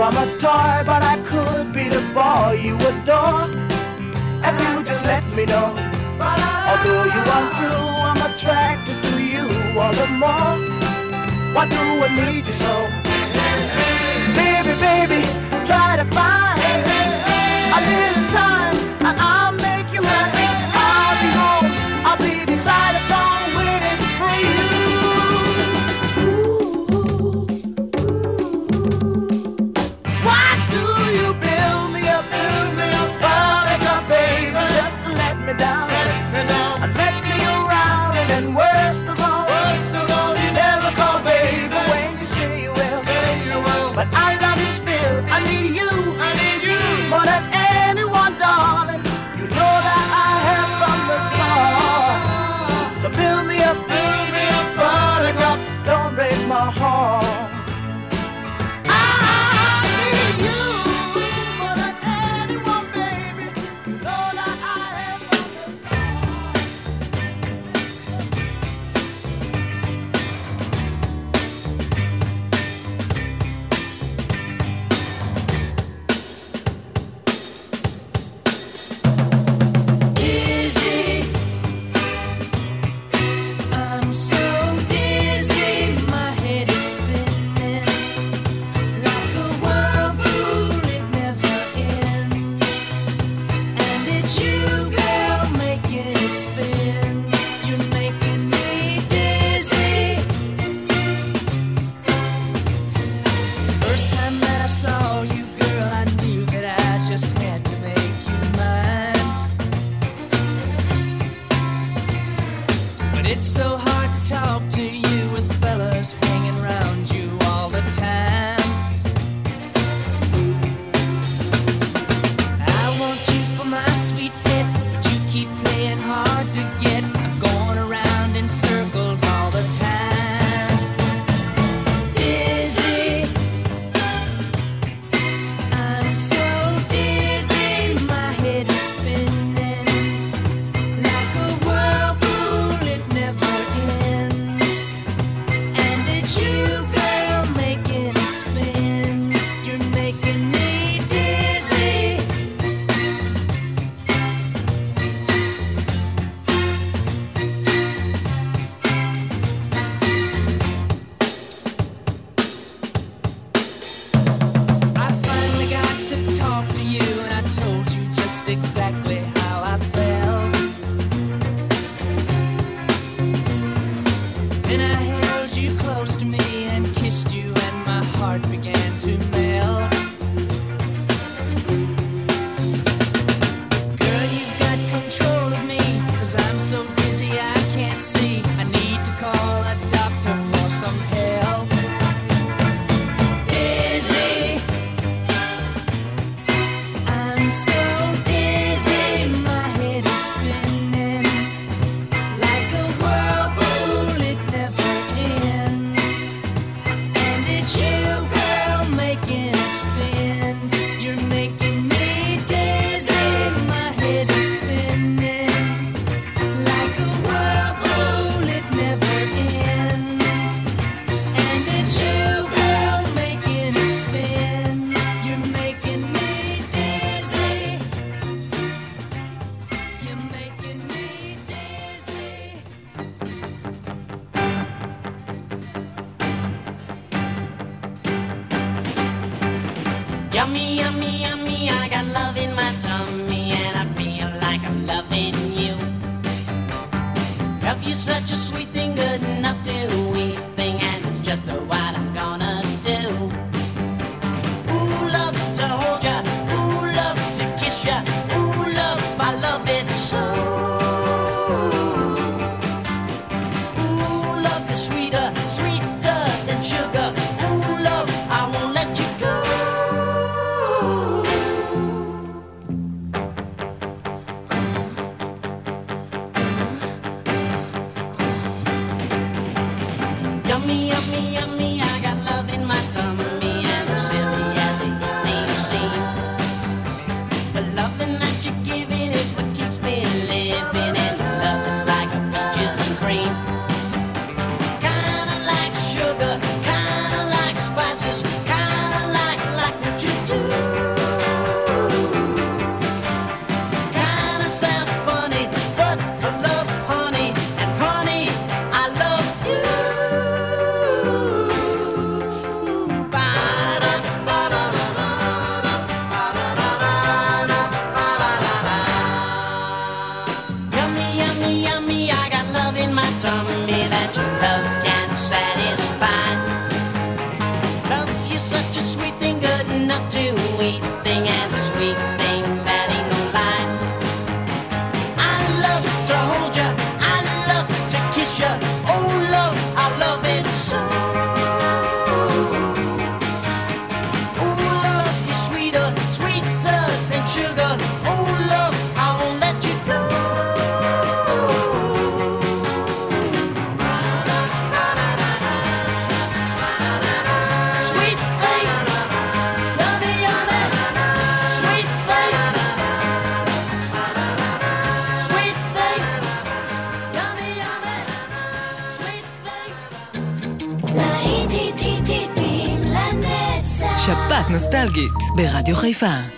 I'm a toy, but I could be the boy you adore. If you just let me know. Although you are true, I'm attracted to you all the more. Why do I need you so? Baby, baby, try to find a little time. kissed you. Yummy, yummy, yummy, F1.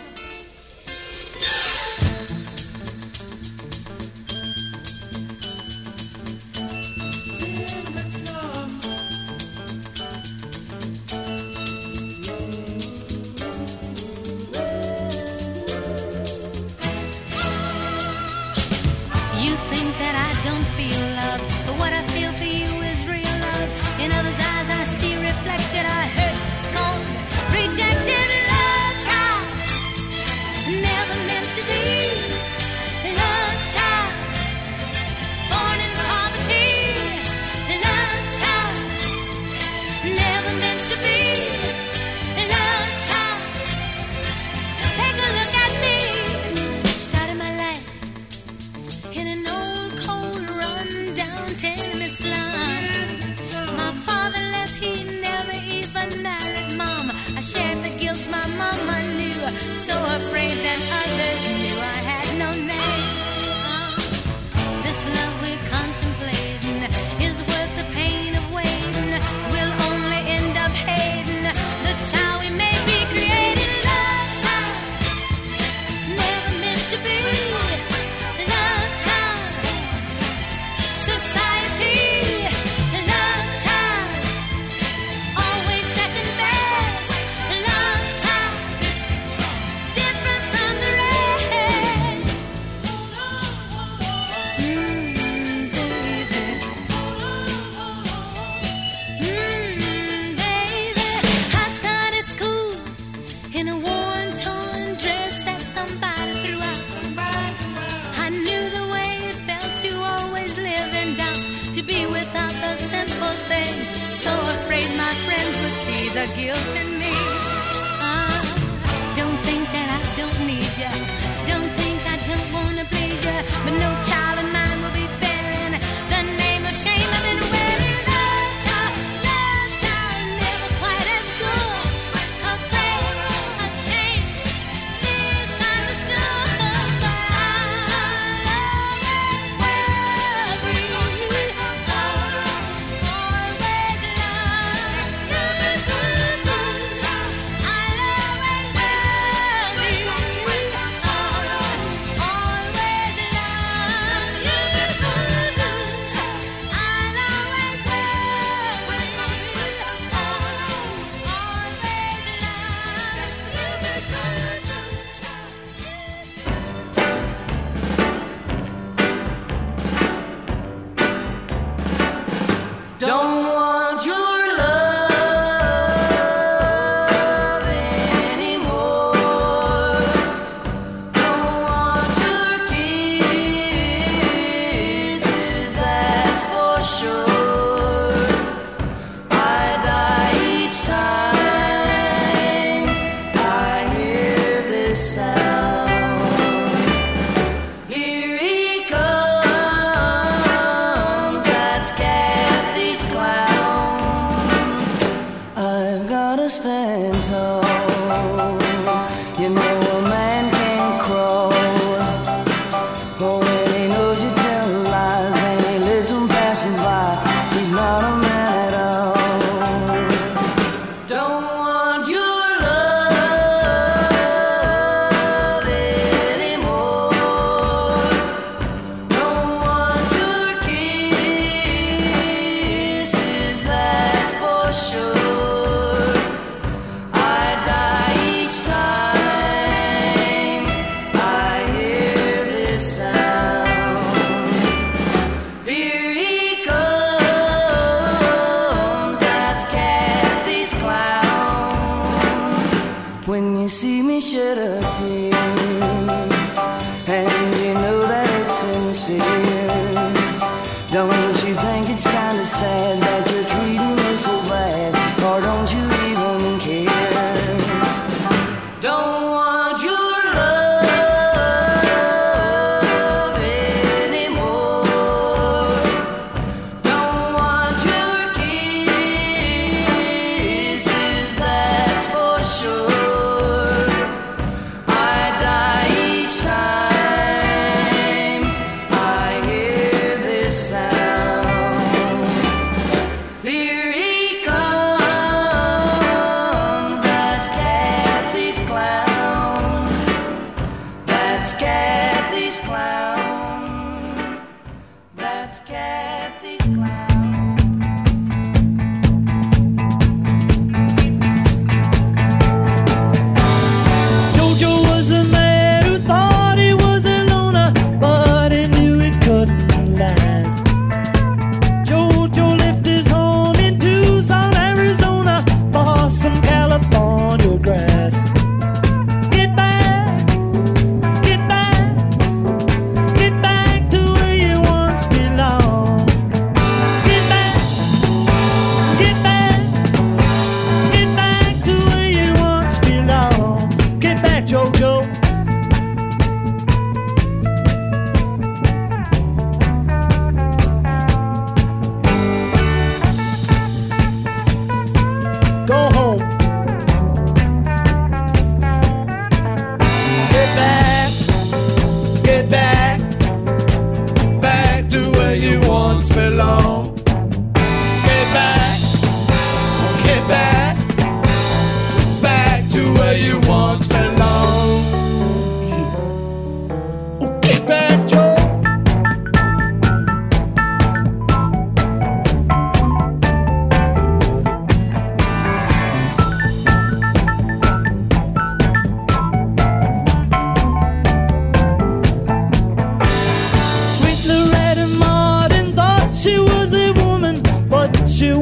let's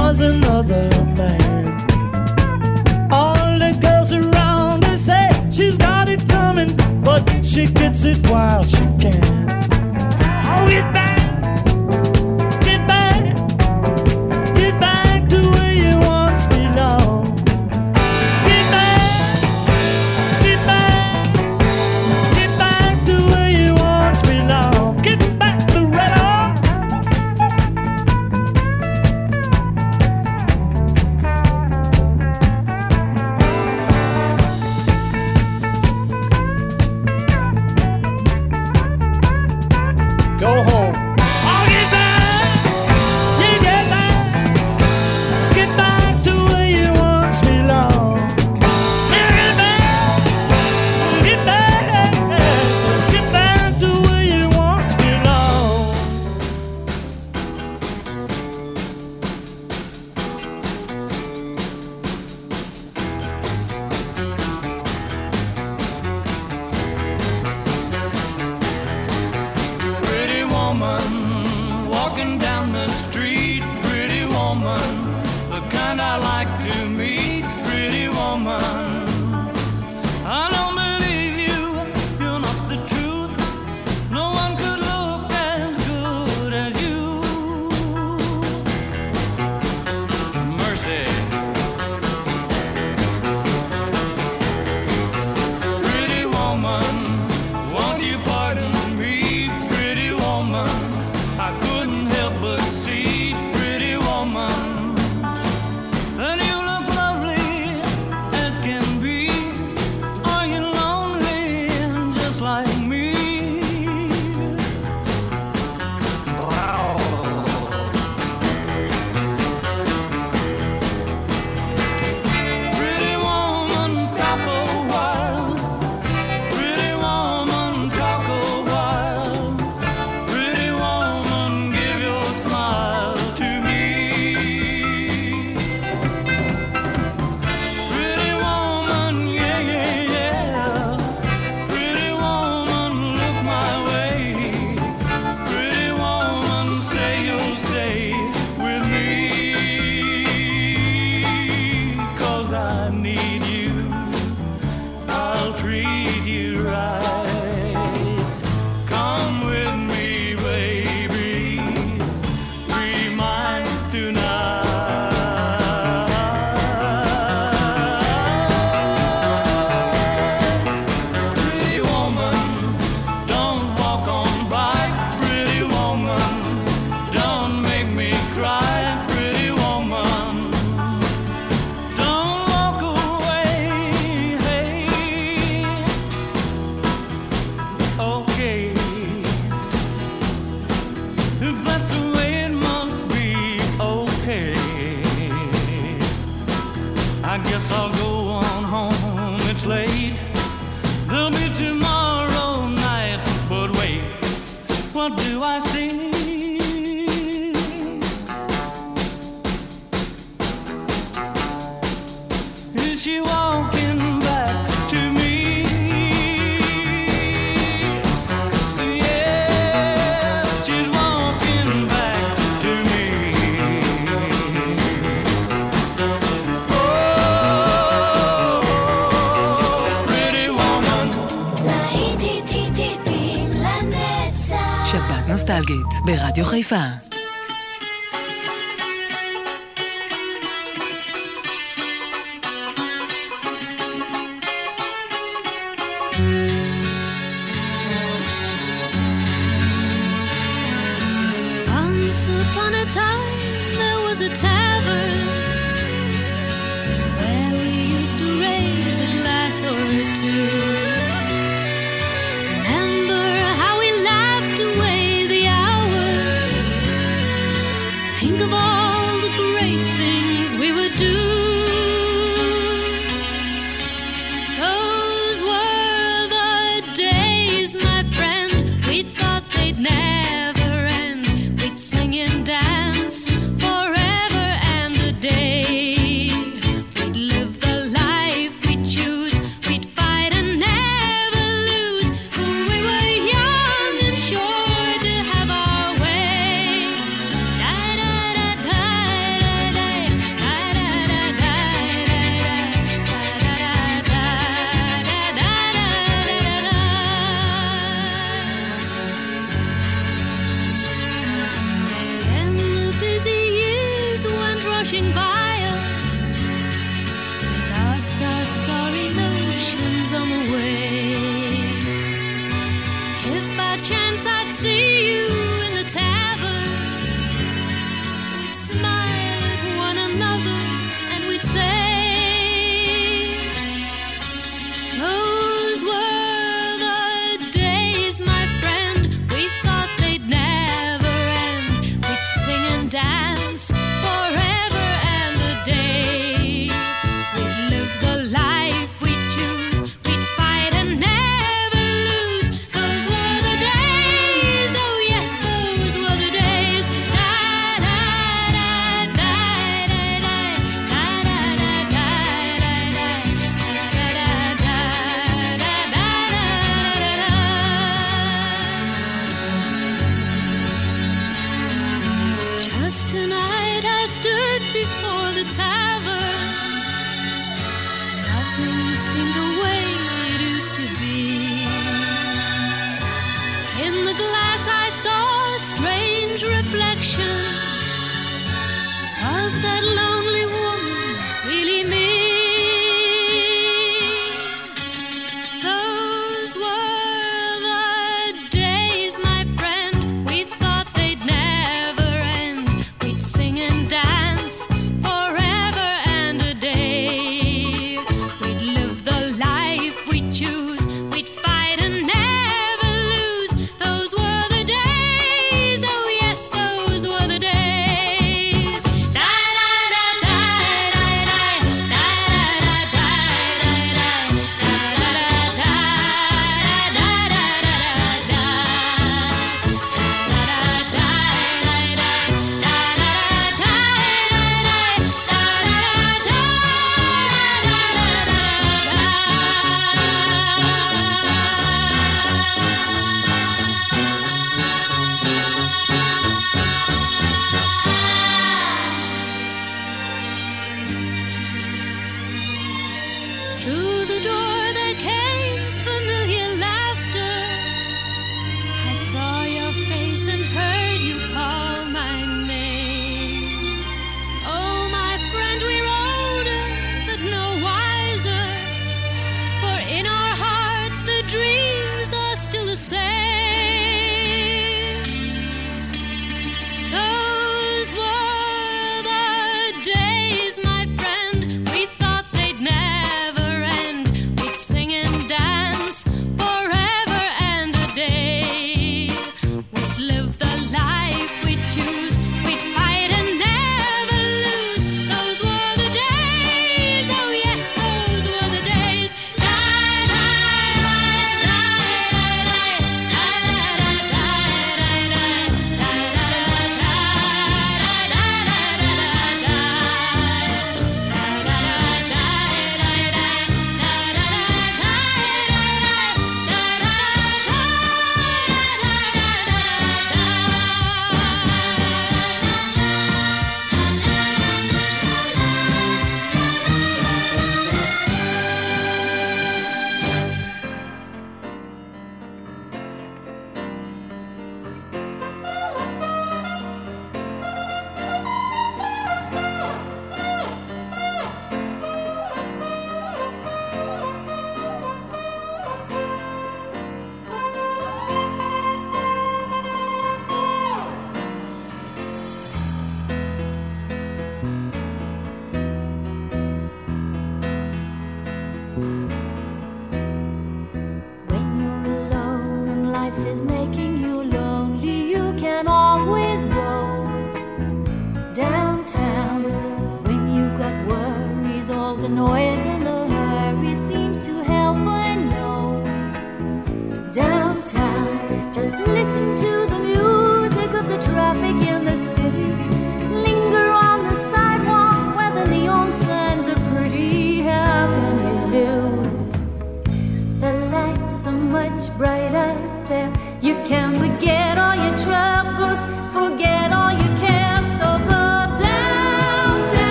was another man. All the girls around us say she's got it coming, but she gets it while she can. Home. Late. ברדיו חיפה.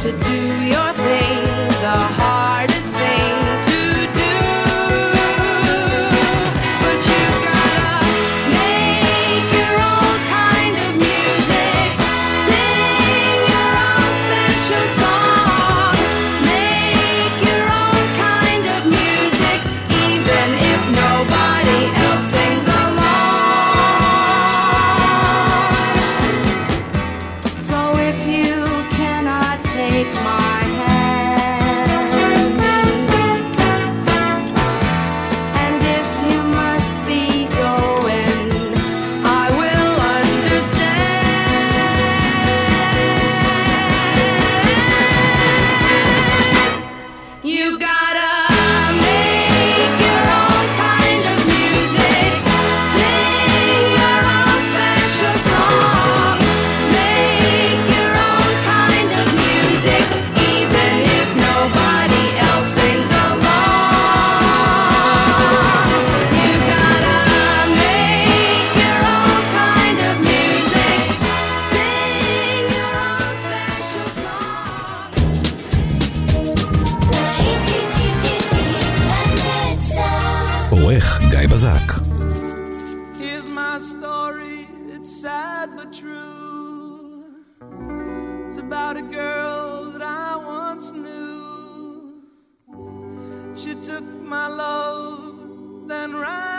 To do your about a girl that I once knew. She took my love, then ran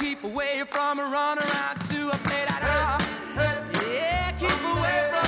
keep away from a run around Sue. I play that out. Yeah, keep away from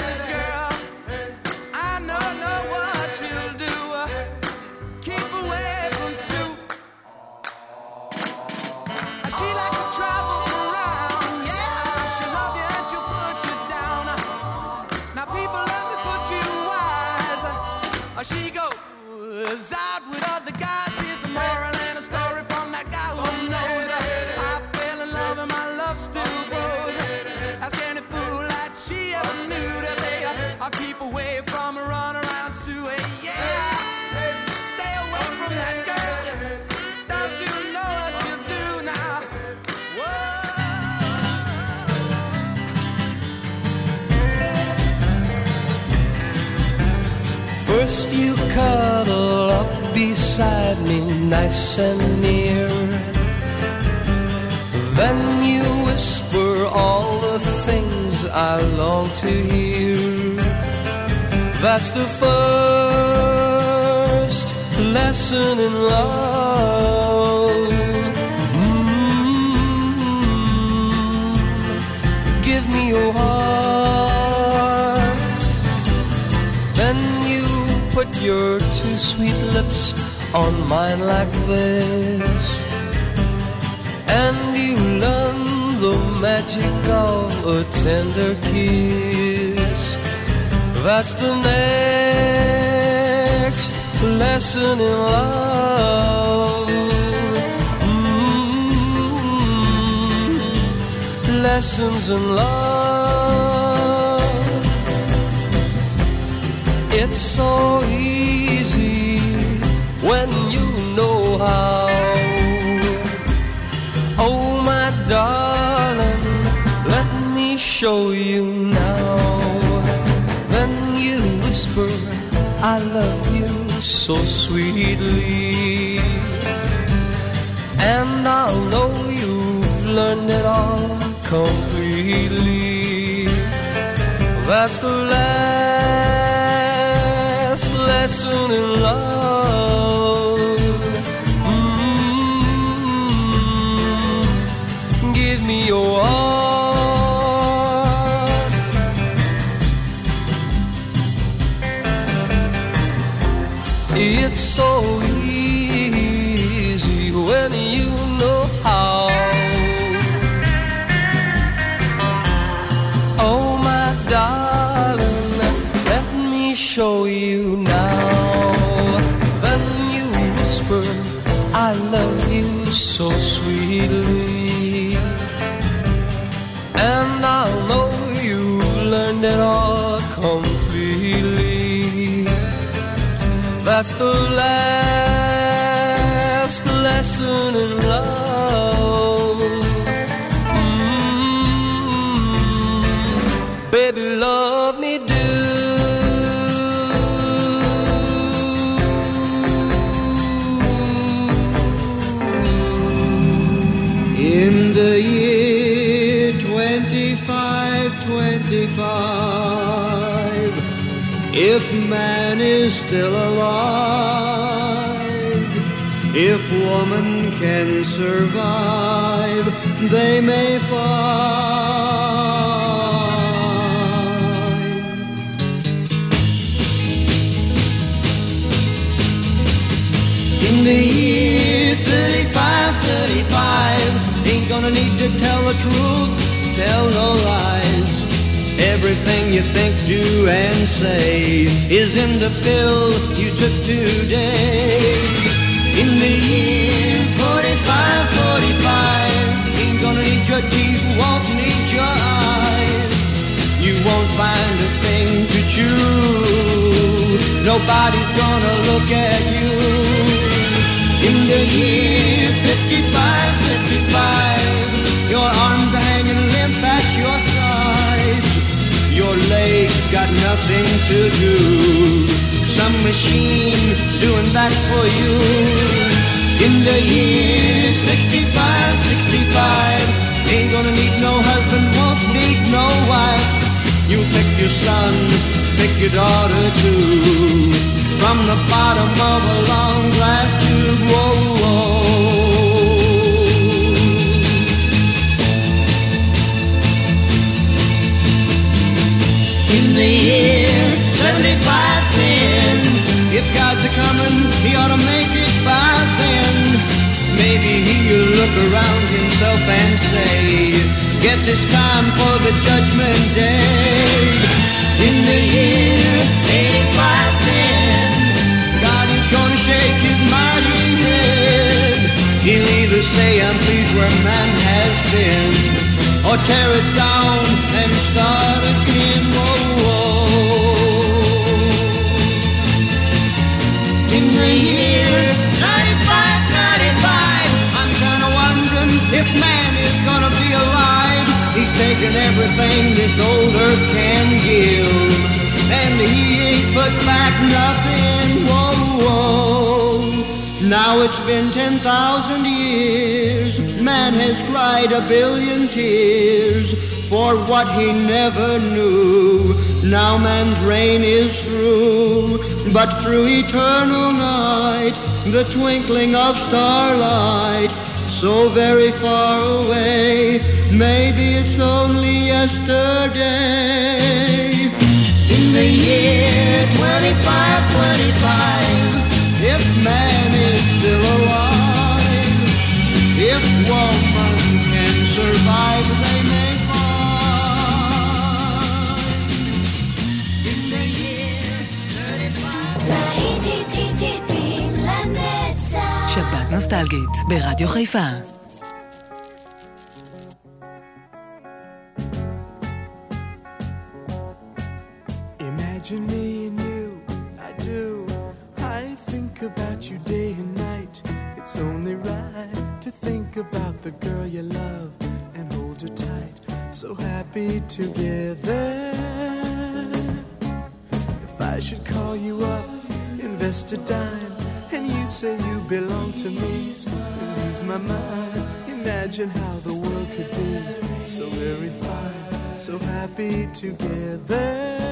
cuddle up beside me nice and near. Then you whisper all the things I long to hear. That's the first lesson in love. Mm. Give me your heart your two sweet lips on mine like this. And you learn the magic of a tender kiss. That's the next lesson in love. Mm, Lessons in love. It's so easy when you know how. Oh, my darling, let me show you now. Then you whisper, I love you so sweetly. And I'll know you've learned it all completely. That's the last lesson in love. Mm, Give me your heart. It's so you've it all completely. That's the last lesson in love. If man is still alive, if woman can survive, they may find. In the year 35, 35, ain't gonna need to tell the truth, tell no lies. Everything you think, do, and say is in the pill you took today. In the year 45, 45, ain't gonna need your teeth, won't need your eyes. You won't find a thing to chew. Nobody's gonna look at you. In the year 55, 55, your arms got nothing to do. Some machine doing that for you. In the year 65, 65, ain't gonna need no husband, won't need no wife. You pick your son, pick your daughter too. From the bottom of a long glass tube, whoa, whoa. Look around himself and say, Guess it's time for the judgment day. In the year 8510, God is gonna shake his mighty head. He'll either say, I'm pleased where man has been, or tear it down and start taken everything this old earth can give, and he ain't put back nothing. Whoa, whoa. Now it's been 10,000 years, man has cried a billion tears for what he never knew. Now man's reign is through, but through eternal night, the twinkling of starlight, so very far away, maybe it's only yesterday. In the year 2525, if man is still alive, if woman can survive, they may find. In the year 35. שבת נוסטלגית ברדיו חיפה. Together. If I should call you up, invest a dime, and you say you belong to me, it lose my mind. Imagine how the world could be so very fine, so happy together.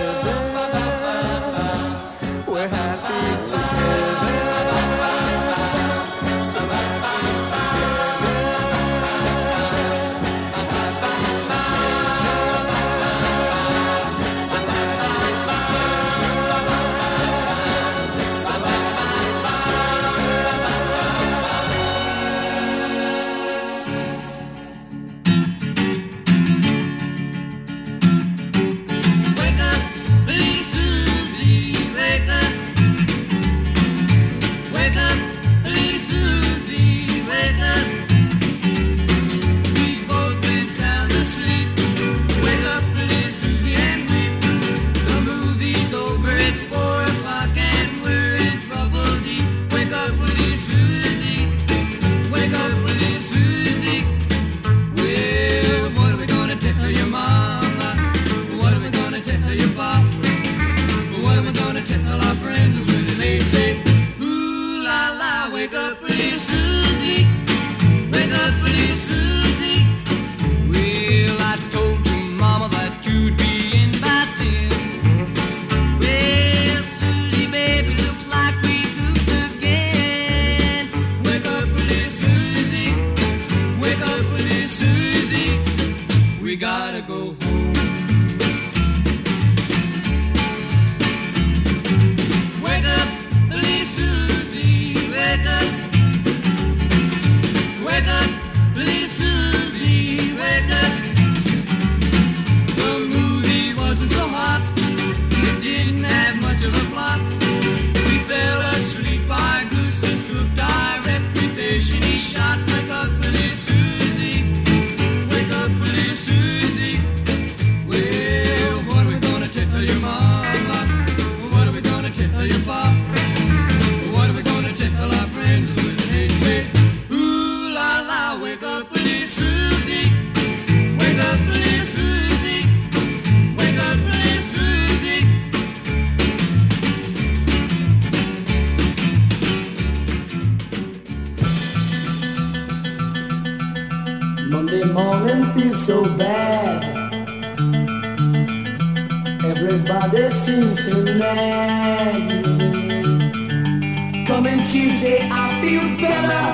Everybody seems to nag me. Coming Tuesday, I feel better.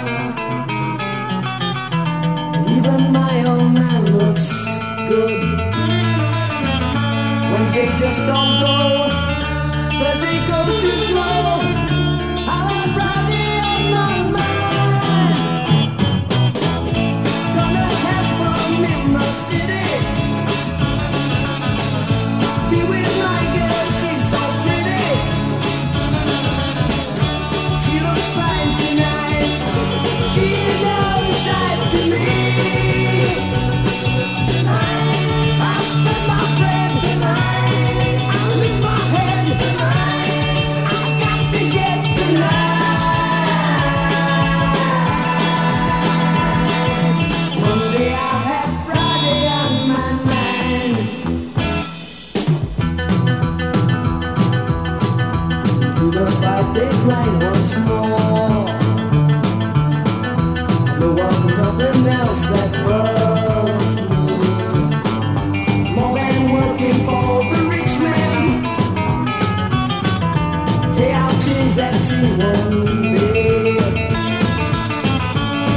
Even my old man looks good. Wednesday just don't go. Thursday goes too slow. more. No one, nothing else that me. More than working for the rich man. Hey, I'll change that one day.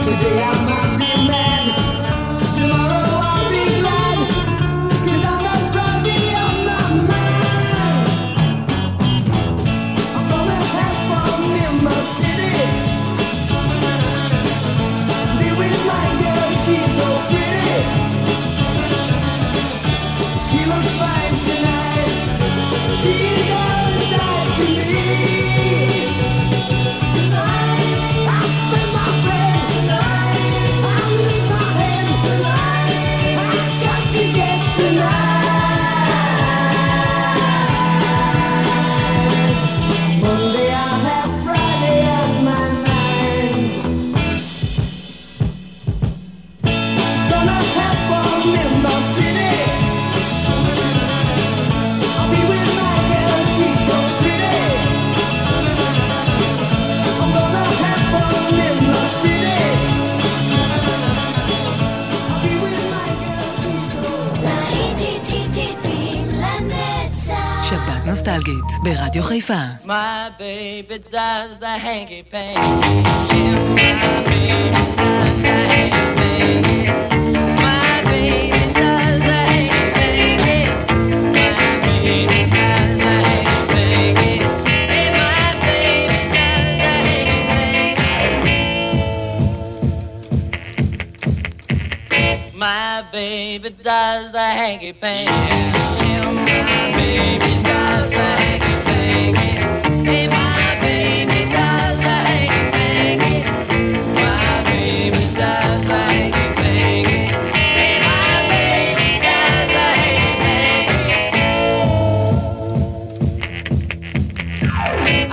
Today I. Jesus. ברדיו חיפה. My baby does the hanky panky. My baby does the hanky panky. My baby does the hanky panky.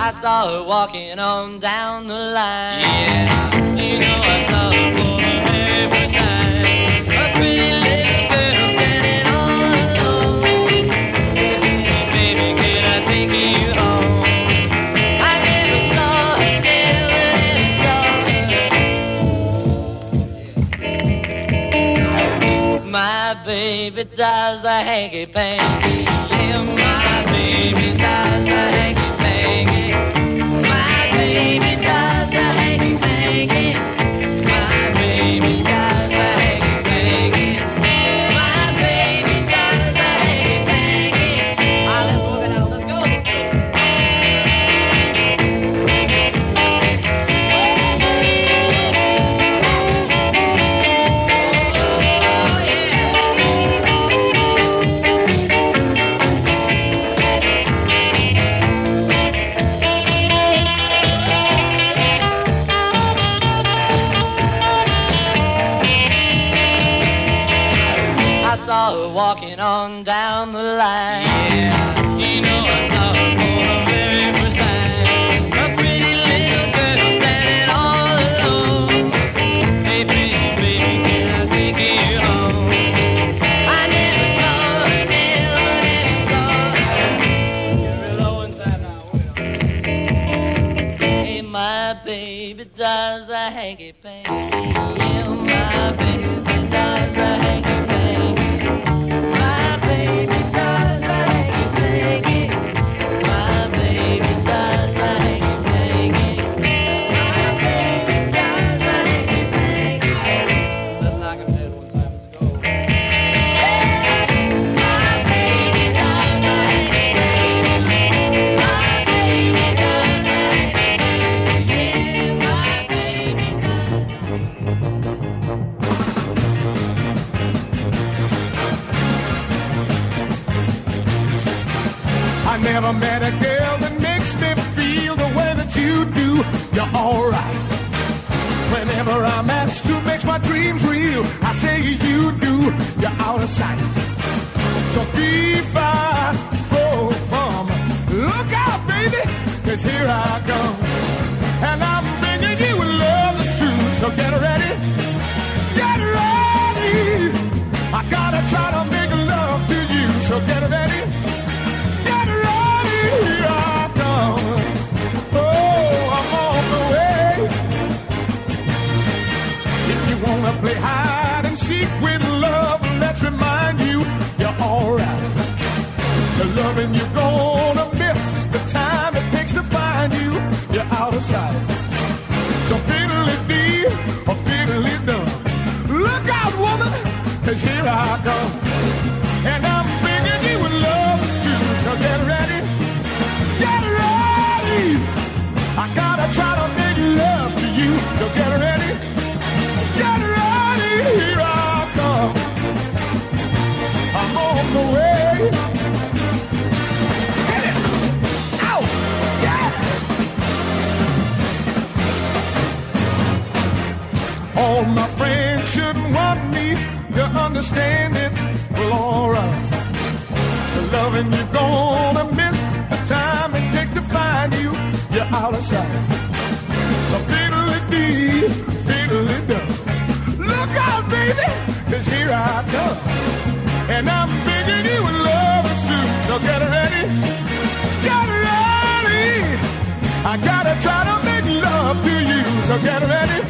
I saw her walking on down the line. Yeah, you know I saw her for the very first time. A pretty little girl standing all alone. Baby, can I take you home? I never saw her, never, never saw her. My baby does the hanky panky. on down the line. All my friends shouldn't want me to understand it. Well, alright. Loving you, gonna miss the time it takes to find you. You're out of sight. So fiddly dee, fiddly do. Look out, baby, cause here I come. And I'm begging you in love with you. So get ready, get ready. I gotta try to make love to you. So get ready.